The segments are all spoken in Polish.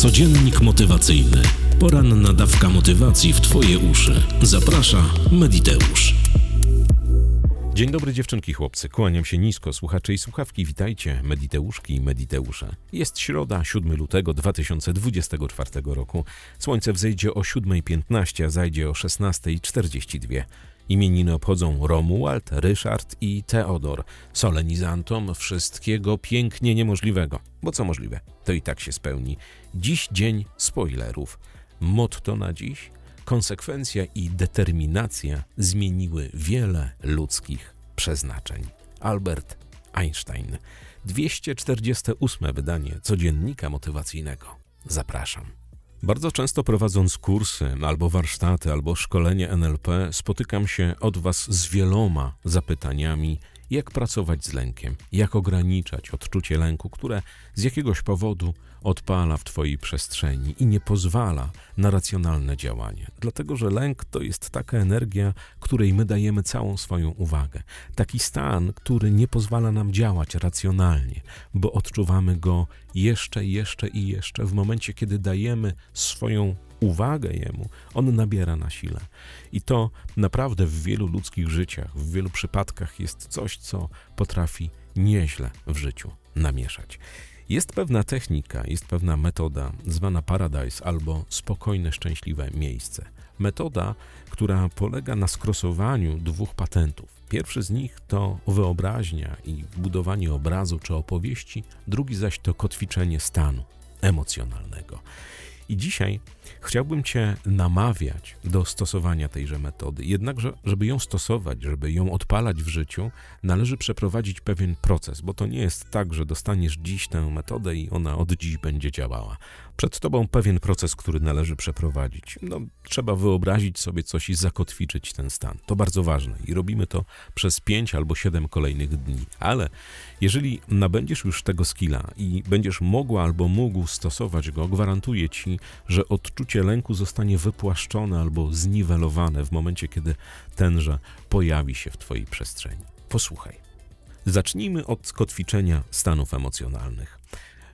Codziennik motywacyjny. Poranna dawka motywacji w Twoje uszy. Zaprasza Mediteusz. Dzień dobry dziewczynki, chłopcy. Kłaniam się nisko, słuchacze i słuchawki. Witajcie, Mediteuszki i Mediteusze. Jest środa, 7 lutego 2024 roku. Słońce wzejdzie o 7.15, a zajdzie o 16.42. Imieniny obchodzą Romuald, Ryszard i Teodor, solenizantom wszystkiego pięknie niemożliwego. Bo co możliwe, to i tak się spełni. Dziś dzień spoilerów. Motto na dziś? Konsekwencja i determinacja zmieniły wiele ludzkich przeznaczeń. Albert Einstein. 248 wydanie codziennika motywacyjnego. Zapraszam. Bardzo często prowadząc kursy, albo warsztaty, albo szkolenie NLP, spotykam się od Was z wieloma zapytaniami, jak pracować z lękiem, jak ograniczać odczucie lęku, które z jakiegoś powodu odpala w Twojej przestrzeni i nie pozwala na racjonalne działanie. Dlatego, że lęk to jest taka energia, której my dajemy całą swoją uwagę. Taki stan, który nie pozwala nam działać racjonalnie, bo odczuwamy go jeszcze, jeszcze i jeszcze. W momencie, kiedy dajemy swoją uwagę jemu, on nabiera na sile. I to naprawdę w wielu ludzkich życiach, w wielu przypadkach jest coś, co potrafi nieźle w życiu namieszać. Jest pewna technika, jest pewna metoda zwana Paradise albo spokojne, szczęśliwe miejsce. Metoda, która polega na skrosowaniu dwóch patentów. Pierwszy z nich to wyobraźnia i budowanie obrazu czy opowieści, drugi zaś to kotwiczenie stanu emocjonalnego. I dzisiaj chciałbym Cię namawiać do stosowania tejże metody. Jednakże, żeby ją stosować, żeby ją odpalać w życiu, należy przeprowadzić pewien proces, bo to nie jest tak, że dostaniesz dziś tę metodę i ona od dziś będzie działała. Przed Tobą pewien proces, który należy przeprowadzić. No, trzeba wyobrazić sobie coś i zakotwiczyć ten stan. To bardzo ważne i robimy to przez pięć albo siedem kolejnych dni. Ale jeżeli nabędziesz już tego skilla i będziesz mogła albo mógł stosować go, gwarantuję Ci, że odczucie lęku zostanie wypłaszczone albo zniwelowane w momencie, kiedy tenże pojawi się w Twojej przestrzeni. Posłuchaj. Zacznijmy od kotwiczenia stanów emocjonalnych.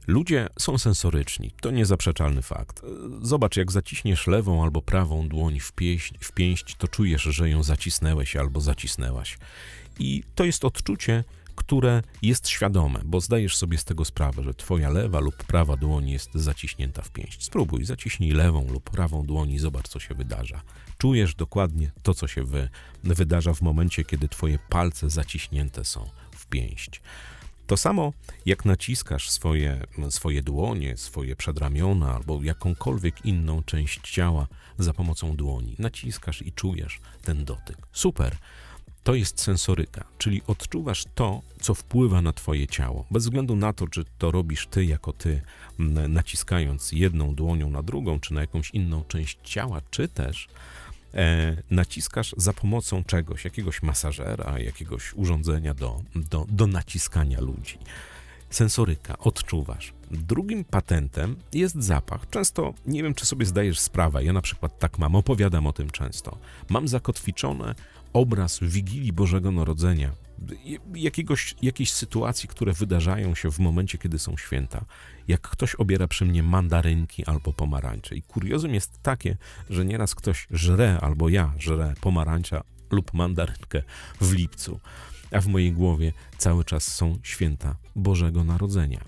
Ludzie są sensoryczni, to niezaprzeczalny fakt. Zobacz, jak zaciśniesz lewą albo prawą dłoń w, pieść, w pięść, to czujesz, że ją zacisnęłeś albo zacisnęłaś. I to jest odczucie, które jest świadome, bo zdajesz sobie z tego sprawę, że twoja lewa lub prawa dłoń jest zaciśnięta w pięść. Spróbuj, zaciśnij lewą lub prawą dłoń i zobacz, co się wydarza. Czujesz dokładnie to, co się wy, wydarza w momencie, kiedy twoje palce zaciśnięte są w pięść. To samo jak naciskasz swoje, swoje dłonie, swoje przedramiona albo jakąkolwiek inną część ciała za pomocą dłoni. Naciskasz i czujesz ten dotyk. Super. To jest sensoryka, czyli odczuwasz to, co wpływa na Twoje ciało. Bez względu na to, czy to robisz Ty jako Ty, naciskając jedną dłonią na drugą, czy na jakąś inną część ciała, czy też e, naciskasz za pomocą czegoś, jakiegoś masażera, jakiegoś urządzenia do, do, do naciskania ludzi. Sensoryka, odczuwasz. Drugim patentem jest zapach. Często nie wiem, czy sobie zdajesz sprawę. Ja na przykład tak mam, opowiadam o tym często. Mam zakotwiczone obraz Wigilii Bożego Narodzenia, jakiegoś, jakiejś sytuacji, które wydarzają się w momencie, kiedy są święta. Jak ktoś obiera przy mnie mandarynki albo pomarańcze. I kuriozum jest takie, że nieraz ktoś żre, albo ja żrę pomarańcza lub mandarynkę w lipcu a w mojej głowie cały czas są święta Bożego Narodzenia.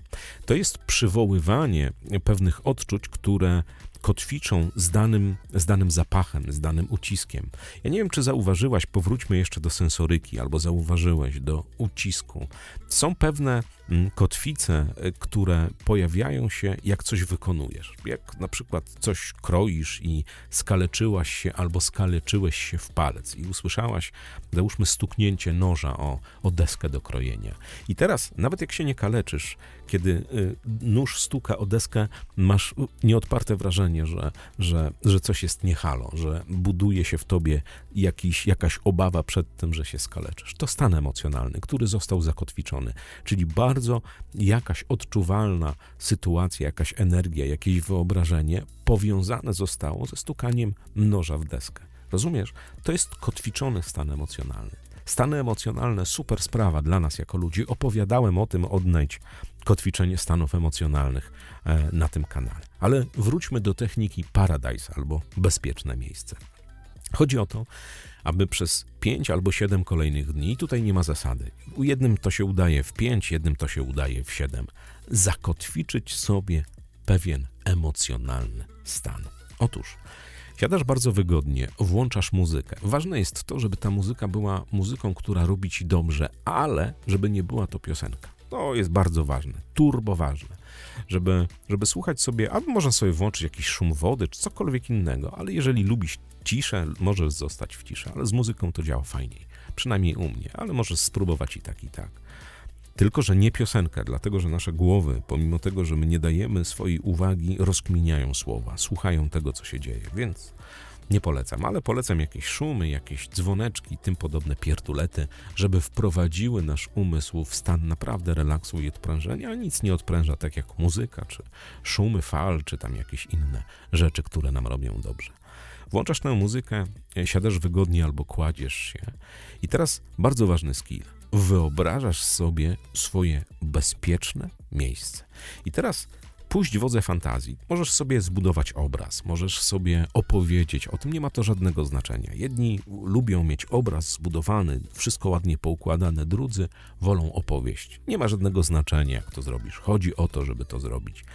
To jest przywoływanie pewnych odczuć, które kotwiczą z danym, z danym zapachem, z danym uciskiem. Ja nie wiem, czy zauważyłaś, powróćmy jeszcze do sensoryki, albo zauważyłeś do ucisku. Są pewne mm, kotwice, y, które pojawiają się, jak coś wykonujesz. Jak na przykład coś kroisz i skaleczyłaś się albo skaleczyłeś się w palec i usłyszałaś, załóżmy, stuknięcie noża o, o deskę do krojenia. I teraz, nawet jak się nie kaleczysz, kiedy y, nóż stuka o deskę, masz nieodparte wrażenie, że, że, że coś jest niehalo, że buduje się w tobie jakiś, jakaś obawa przed tym, że się skaleczysz. To stan emocjonalny, który został zakotwiczony, czyli bardzo jakaś odczuwalna sytuacja, jakaś energia, jakieś wyobrażenie powiązane zostało ze stukaniem noża w deskę. Rozumiesz? To jest kotwiczony stan emocjonalny. Stany emocjonalne, super sprawa dla nas jako ludzi. Opowiadałem o tym, odnajdź kotwiczenie stanów emocjonalnych e, na tym kanale. Ale wróćmy do techniki Paradise albo bezpieczne miejsce. Chodzi o to, aby przez 5 albo 7 kolejnych dni, tutaj nie ma zasady, u jednym to się udaje w 5, jednym to się udaje w 7, zakotwiczyć sobie pewien emocjonalny stan. Otóż siadasz bardzo wygodnie, włączasz muzykę. Ważne jest to, żeby ta muzyka była muzyką, która robi ci dobrze, ale żeby nie była to piosenka. To jest bardzo ważne, turbo ważne, żeby, żeby słuchać sobie, albo można sobie włączyć jakiś szum wody, czy cokolwiek innego, ale jeżeli lubisz ciszę, możesz zostać w ciszy, ale z muzyką to działa fajniej, przynajmniej u mnie, ale możesz spróbować i tak, i tak. Tylko, że nie piosenka, dlatego że nasze głowy, pomimo tego, że my nie dajemy swojej uwagi, rozkminiają słowa, słuchają tego, co się dzieje, więc nie polecam, ale polecam jakieś szumy, jakieś dzwoneczki, tym podobne piertulety, żeby wprowadziły nasz umysł w stan naprawdę relaksu i odprężenia, a nic nie odpręża tak jak muzyka, czy szumy fal, czy tam jakieś inne rzeczy, które nam robią dobrze. Włączasz tę muzykę, siadasz wygodnie albo kładziesz się. I teraz bardzo ważny skill. Wyobrażasz sobie swoje bezpieczne miejsce. I teraz puść wodze fantazji. Możesz sobie zbudować obraz, możesz sobie opowiedzieć o tym, nie ma to żadnego znaczenia. Jedni lubią mieć obraz zbudowany, wszystko ładnie poukładane, drudzy wolą opowieść. Nie ma żadnego znaczenia, jak to zrobisz. Chodzi o to, żeby to zrobić.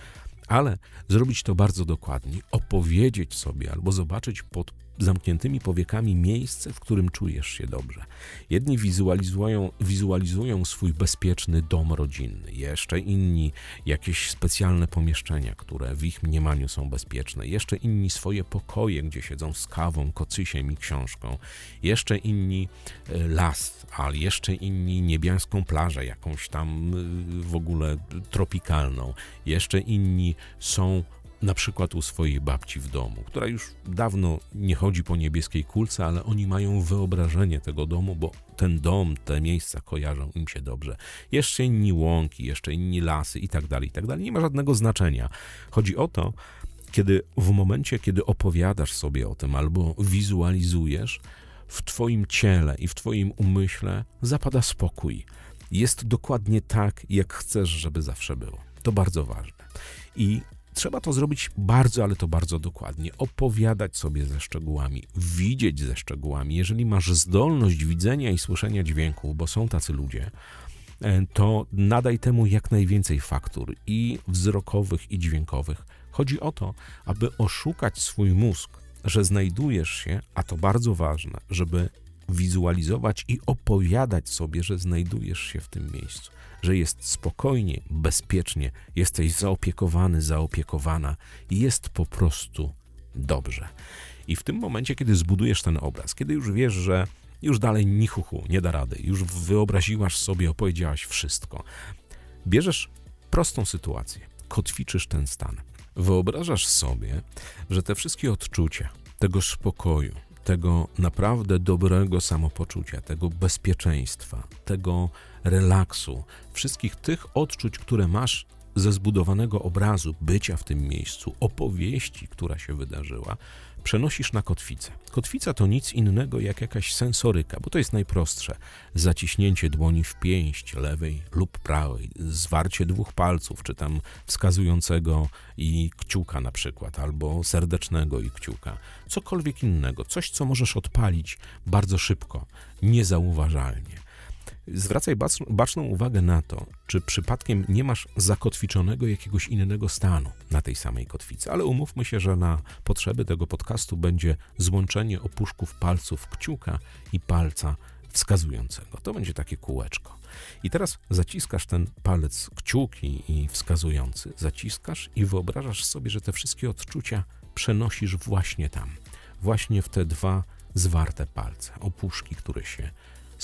Ale zrobić to bardzo dokładnie, opowiedzieć sobie albo zobaczyć pod zamkniętymi powiekami miejsce, w którym czujesz się dobrze. Jedni wizualizują, wizualizują swój bezpieczny dom rodzinny, jeszcze inni jakieś specjalne pomieszczenia, które w ich mniemaniu są bezpieczne, jeszcze inni swoje pokoje, gdzie siedzą z kawą, kocysiem i książką, jeszcze inni e, las, ale jeszcze inni niebiańską plażę, jakąś tam e, w ogóle tropikalną, jeszcze inni są na przykład u swojej babci w domu, która już dawno nie chodzi po niebieskiej kulce, ale oni mają wyobrażenie tego domu, bo ten dom, te miejsca kojarzą im się dobrze. Jeszcze inni łąki, jeszcze inni lasy i tak dalej, i tak dalej. Nie ma żadnego znaczenia. Chodzi o to, kiedy w momencie, kiedy opowiadasz sobie o tym albo wizualizujesz, w Twoim ciele i w Twoim umyśle zapada spokój. Jest dokładnie tak, jak chcesz, żeby zawsze było. To bardzo ważne. I Trzeba to zrobić bardzo, ale to bardzo dokładnie. Opowiadać sobie ze szczegółami, widzieć ze szczegółami. Jeżeli masz zdolność widzenia i słyszenia dźwięków, bo są tacy ludzie, e, to nadaj temu jak najwięcej faktur i wzrokowych, i dźwiękowych. Chodzi o to, aby oszukać swój mózg, że znajdujesz się, a to bardzo ważne, żeby wizualizować i opowiadać sobie, że znajdujesz się w tym miejscu, że jest spokojnie, bezpiecznie, jesteś zaopiekowany, zaopiekowana jest po prostu dobrze. I w tym momencie, kiedy zbudujesz ten obraz, kiedy już wiesz, że już dalej nichuchu nie da rady, już wyobraziłaś sobie, opowiedziałaś wszystko, bierzesz prostą sytuację, kotwiczysz ten stan. Wyobrażasz sobie, że te wszystkie odczucia, tego spokoju, tego naprawdę dobrego samopoczucia, tego bezpieczeństwa, tego relaksu, wszystkich tych odczuć, które masz ze zbudowanego obrazu bycia w tym miejscu, opowieści, która się wydarzyła, przenosisz na kotwicę. Kotwica to nic innego jak jakaś sensoryka, bo to jest najprostsze. Zaciśnięcie dłoni w pięść lewej lub prawej, zwarcie dwóch palców, czy tam wskazującego i kciuka na przykład, albo serdecznego i kciuka. Cokolwiek innego, coś, co możesz odpalić bardzo szybko, niezauważalnie. Zwracaj baczną uwagę na to, czy przypadkiem nie masz zakotwiczonego jakiegoś innego stanu na tej samej kotwicy, ale umówmy się, że na potrzeby tego podcastu będzie złączenie opuszków palców kciuka i palca wskazującego. To będzie takie kółeczko. I teraz zaciskasz ten palec kciuki i wskazujący, zaciskasz i wyobrażasz sobie, że te wszystkie odczucia przenosisz właśnie tam, właśnie w te dwa zwarte palce, opuszki, które się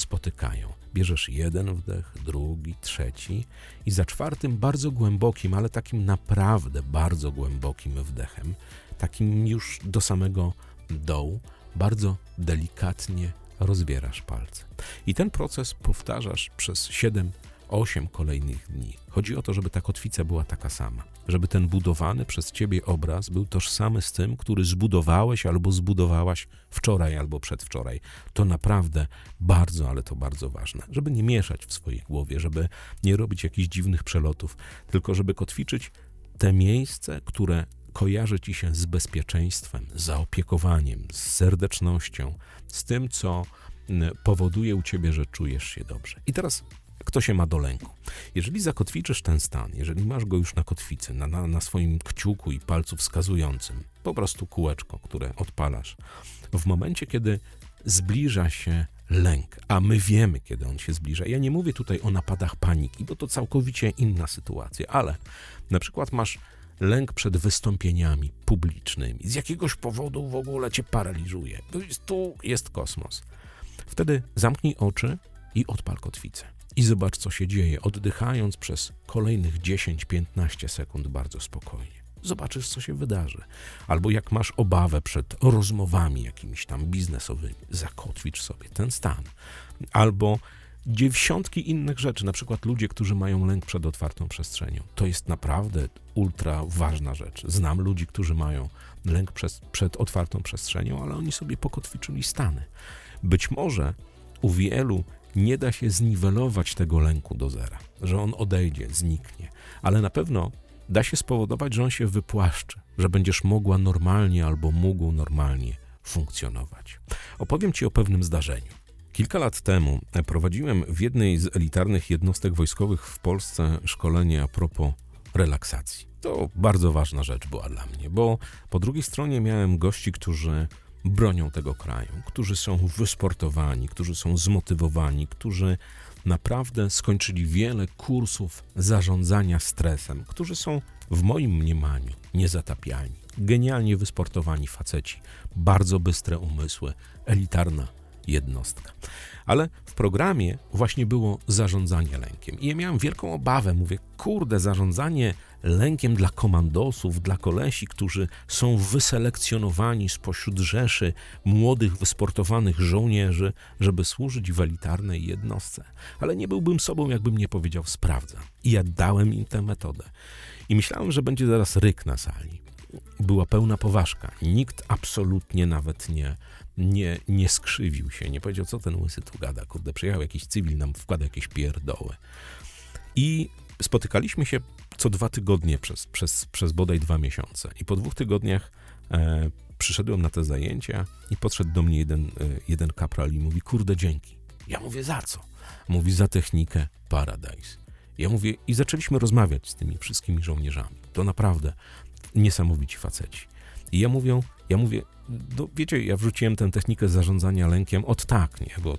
spotykają. Bierzesz jeden wdech, drugi, trzeci i za czwartym bardzo głębokim, ale takim naprawdę bardzo głębokim wdechem, takim już do samego dołu, bardzo delikatnie rozbierasz palce. I ten proces powtarzasz przez 7 8 kolejnych dni. Chodzi o to, żeby ta kotwica była taka sama, żeby ten budowany przez ciebie obraz był tożsamy z tym, który zbudowałeś albo zbudowałaś wczoraj albo przedwczoraj. To naprawdę bardzo, ale to bardzo ważne, żeby nie mieszać w swojej głowie, żeby nie robić jakichś dziwnych przelotów, tylko żeby kotwiczyć te miejsce, które kojarzy ci się z bezpieczeństwem, zaopiekowaniem, z serdecznością, z tym, co powoduje u ciebie, że czujesz się dobrze. I teraz kto się ma do lęku. Jeżeli zakotwiczysz ten stan, jeżeli masz go już na kotwicy, na, na, na, swoim kciuku i palcu wskazującym, po prostu kółeczko, które odpalasz, w momencie, kiedy zbliża się lęk, a my wiemy, kiedy on się zbliża. Ja nie mówię tutaj o napadach paniki, bo to całkowicie inna sytuacja, ale na przykład masz lęk przed wystąpieniami publicznymi. Z jakiegoś powodu w ogóle cię paraliżuje. Tu jest kosmos. Wtedy zamknij oczy i odpal kotwicę. I zobacz, co się dzieje, oddychając przez kolejnych 10-15 sekund bardzo spokojnie. Zobaczysz, co się wydarzy. Albo jak masz obawę przed rozmowami jakimiś tam biznesowymi, zakotwicz sobie ten stan. Albo dziesiątki innych rzeczy, na przykład ludzie, którzy mają lęk przed otwartą przestrzenią. To jest naprawdę ultra ważna rzecz. Znam ludzi, którzy mają lęk przed, przed otwartą przestrzenią, ale oni sobie pokotwiczyli stany. Być może u wielu nie da się zniwelować tego lęku do zera, że on odejdzie, zniknie, ale na pewno da się spowodować, że on się wypłaszczy, że będziesz mogła normalnie albo mógł normalnie funkcjonować. Opowiem Ci o pewnym zdarzeniu. Kilka lat temu prowadziłem w jednej z elitarnych jednostek wojskowych w Polsce szkolenie a propos relaksacji. To bardzo ważna rzecz była dla mnie, bo po drugiej stronie miałem gości, którzy bronią tego kraju, którzy są wysportowani, którzy są zmotywowani, którzy naprawdę skończyli wiele kursów zarządzania stresem, którzy są w moim mniemaniu niezatapialni, genialnie wysportowani faceci, bardzo bystre umysły, elitarna jednostka. Ale w programie właśnie było zarządzanie lękiem. I ja miałem wielką obawę. Mówię, kurde, zarządzanie lękiem dla komandosów, dla kolesi, którzy są wyselekcjonowani spośród rzeszy młodych, wysportowanych żołnierzy, żeby służyć w elitarnej jednostce. Ale nie byłbym sobą, jakbym nie powiedział, sprawdzam. I ja dałem im tę metodę. I myślałem, że będzie zaraz ryk na sali. Była pełna poważka. Nikt absolutnie nawet nie nie, nie skrzywił się, nie powiedział, co ten łysy tu gada, kurde, przyjechał jakiś cywil, nam wkłada jakieś pierdoły. I spotykaliśmy się co dwa tygodnie przez, przez, przez bodaj dwa miesiące. I po dwóch tygodniach e, przyszedłem na te zajęcia i podszedł do mnie jeden, e, jeden kapral i mówi, kurde, dzięki. Ja mówię, za co? Mówi, za technikę Paradise. Ja mówię, i zaczęliśmy rozmawiać z tymi wszystkimi żołnierzami. To naprawdę niesamowici faceci. I ja mówię, ja mówię, no wiecie, ja wrzuciłem tę technikę zarządzania lękiem od tak, nie, bo,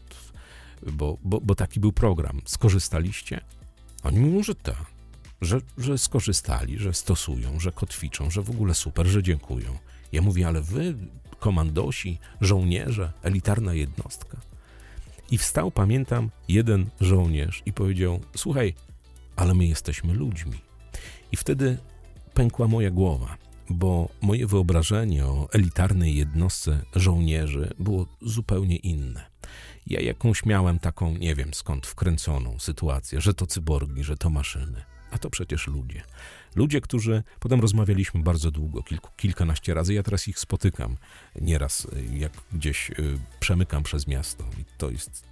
bo, bo, bo taki był program. Skorzystaliście? Oni mówią, że tak, że, że skorzystali, że stosują, że kotwiczą, że w ogóle super, że dziękują. Ja mówię, ale wy, komandosi, żołnierze, elitarna jednostka. I wstał, pamiętam, jeden żołnierz i powiedział: Słuchaj, ale my jesteśmy ludźmi. I wtedy pękła moja głowa bo moje wyobrażenie o elitarnej jednostce żołnierzy było zupełnie inne. Ja jakąś miałem taką, nie wiem skąd, wkręconą sytuację, że to cyborgi, że to maszyny. A to przecież ludzie. Ludzie, którzy potem rozmawialiśmy bardzo długo, kilku, kilkanaście razy. Ja teraz ich spotykam nieraz, jak gdzieś y, przemykam przez miasto. I to jest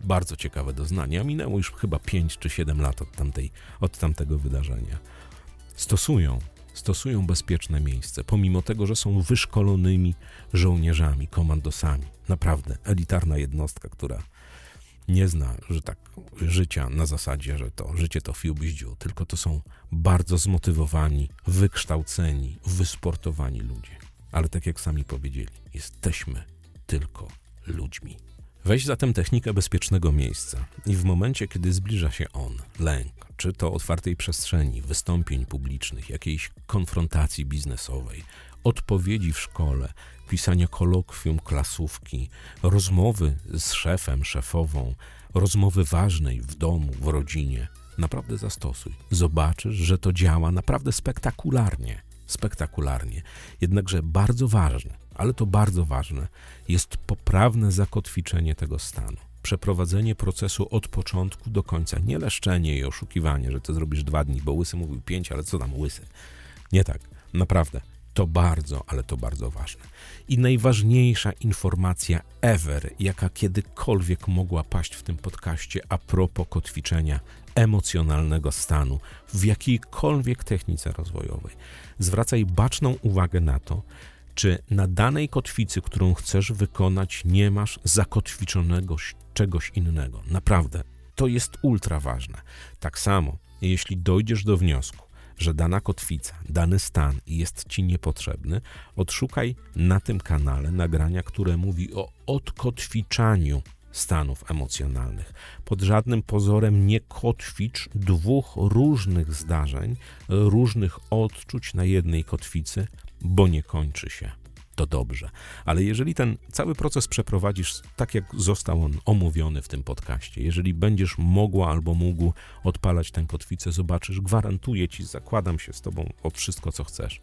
bardzo ciekawe doznanie. A minęło już chyba 5 czy 7 lat od, tamtej, od tamtego wydarzenia. Stosują stosują bezpieczne miejsce, pomimo tego, że są wyszkolonymi żołnierzami, komandosami. Naprawdę elitarna jednostka, która nie zna, że tak, życia na zasadzie, że to życie to fiubździu, tylko to są bardzo zmotywowani, wykształceni, wysportowani ludzie. Ale tak jak sami powiedzieli, jesteśmy tylko ludźmi. Weź zatem technikę bezpiecznego miejsca i w momencie, kiedy zbliża się on, lęk, czy to otwartej przestrzeni, wystąpień publicznych, jakiejś konfrontacji biznesowej, odpowiedzi w szkole, pisania kolokwium, klasówki, rozmowy z szefem, szefową, rozmowy ważnej w domu, w rodzinie, naprawdę zastosuj. Zobaczysz, że to działa naprawdę spektakularnie. Spektakularnie. Jednakże bardzo ważne, ale to bardzo ważne, jest poprawne zakotwiczenie tego stanu. przeprowadzenie procesu od początku do końca. Nie leszczenie i oszukiwanie, że to zrobisz dwa dni, bo łysy mówił pięć, ale co tam łysy? Nie tak, naprawdę. To bardzo, ale to bardzo ważne. I najważniejsza informacja ever, jaka kiedykolwiek mogła paść w tym podcaście a propos kotwiczenia emocjonalnego stanu w jakiejkolwiek technice rozwojowej. Zwracaj baczną uwagę na to, czy na danej kotwicy, którą chcesz wykonać, nie masz zakotwiczonego czegoś innego. Naprawdę, to jest ultra ważne. Tak samo, jeśli dojdziesz do wniosku, że dana kotwica, dany stan jest ci niepotrzebny, odszukaj na tym kanale nagrania, które mówi o odkotwiczaniu stanów emocjonalnych. Pod żadnym pozorem nie kotwicz dwóch różnych zdarzeń, różnych odczuć na jednej kotwicy, bo nie kończy się to dobrze. Ale jeżeli ten cały proces przeprowadzisz tak, jak został on omówiony w tym podcaście, jeżeli będziesz mogła albo mógł odpalać tę kotwicę, zobaczysz, gwarantuję ci, zakładam się z tobą o wszystko, co chcesz,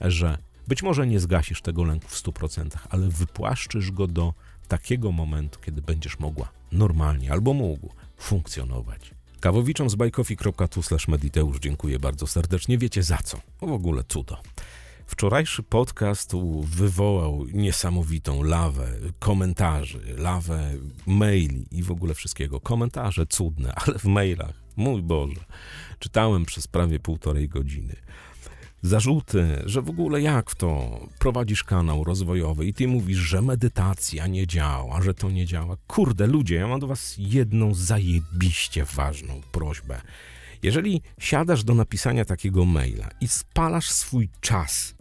że być może nie zgasisz tego lęku w 100%, ale wypłaszczysz go do takiego momentu, kiedy będziesz mogła normalnie albo mógł funkcjonować. Kawowiczom z bajkofi.tu mediteusz dziękuję bardzo serdecznie. Wiecie za co? W ogóle cudo. Wczorajszy podcast wywołał niesamowitą lawę komentarzy, lawę maili i w ogóle wszystkiego. Komentarze cudne, ale w mailach, mój Boże, czytałem przez prawie półtorej godziny zarzuty, że w ogóle jak to prowadzisz kanał rozwojowy i ty mówisz, że medytacja nie działa, że to nie działa. Kurde, ludzie, ja mam do was jedną zajebiście ważną prośbę. Jeżeli siadasz do napisania takiego maila i spalasz swój czas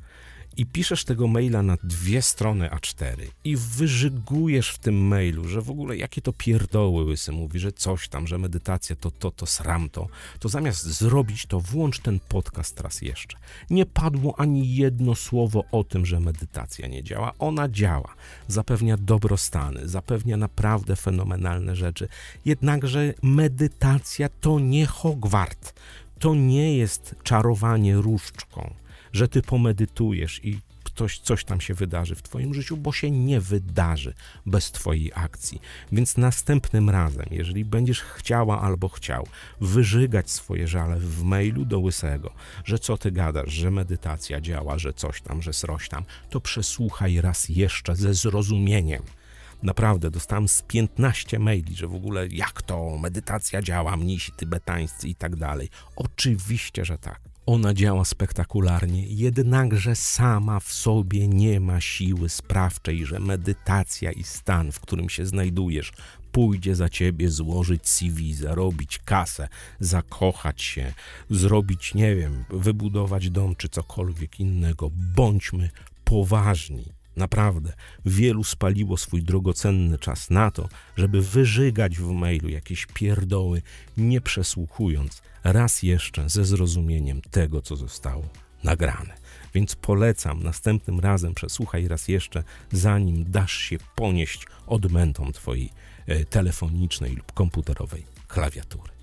i piszesz tego maila na dwie strony A4 i wyżygujesz w tym mailu, że w ogóle jakie to pierdoły łysy mówi, że coś tam, że medytacja to to, to sram to, to zamiast zrobić to, włącz ten podcast raz jeszcze. Nie padło ani jedno słowo o tym, że medytacja nie działa. Ona działa. Zapewnia dobrostany, zapewnia naprawdę fenomenalne rzeczy. Jednakże medytacja to nie Hogwart. To nie jest czarowanie różdżką że ty pomedytujesz i ktoś, coś tam się wydarzy w Twoim życiu, bo się nie wydarzy bez Twojej akcji. Więc następnym razem, jeżeli będziesz chciała albo chciał wyżygać swoje żale w mailu do łysego, że co ty gadasz, że medytacja działa, że coś tam, że sroś tam, to przesłuchaj raz jeszcze ze zrozumieniem. Naprawdę, dostałem z 15 maili, że w ogóle jak to, medytacja działa, mnisi tybetańscy i tak dalej. Oczywiście, że tak. Ona działa spektakularnie, jednakże sama w sobie nie ma siły sprawczej, że medytacja i stan, w którym się znajdujesz, pójdzie za ciebie złożyć CV, zarobić kasę, zakochać się, zrobić, nie wiem, wybudować dom czy cokolwiek innego. Bądźmy poważni. Naprawdę, wielu spaliło swój drogocenny czas na to, żeby wyżygać w mailu jakieś pierdoły, nie przesłuchując raz jeszcze ze zrozumieniem tego, co zostało nagrane. Więc polecam następnym razem przesłuchaj raz jeszcze, zanim dasz się ponieść odmętom twojej e, telefonicznej lub komputerowej klawiatury.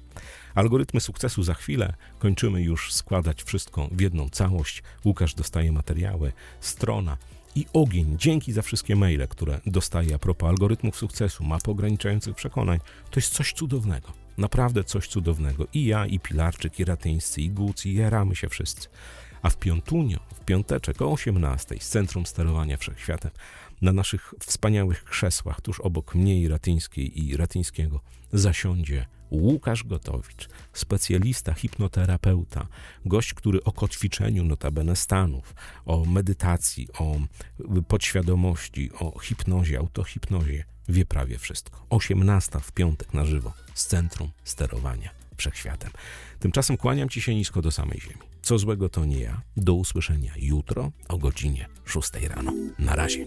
Algorytmy sukcesu za chwilę. Kończymy już składać wszystko w jedną całość. Łukasz dostaje materiały, strona i ogień. Dzięki za wszystkie maile, które dostaję a propos algorytmów sukcesu, map ograniczających przekonań. To jest coś cudownego. Naprawdę coś cudownego. I ja, i Pilarczyk, i Ratyńscy, i Guc, i jaramy się wszyscy. A w piątunio, w piąteczek o 18 z Centrum Sterowania Wszechświatem, na naszych wspaniałych krzesłach, tuż obok mnie i Ratyńskiej i Ratyńskiego, zasiądzie Łukasz Gotowicz, specjalista, hipnoterapeuta, gość, który o kotwiczeniu notabene stanów, o medytacji, o podświadomości, o hipnozie, autohipnozie wie prawie wszystko. 18 w piątek na żywo z Centrum Sterowania Wszechświatem. Tymczasem kłaniam Ci się nisko do samej ziemi. Co złego to nie ja. Do usłyszenia jutro o godzinie 6 rano. Na razie.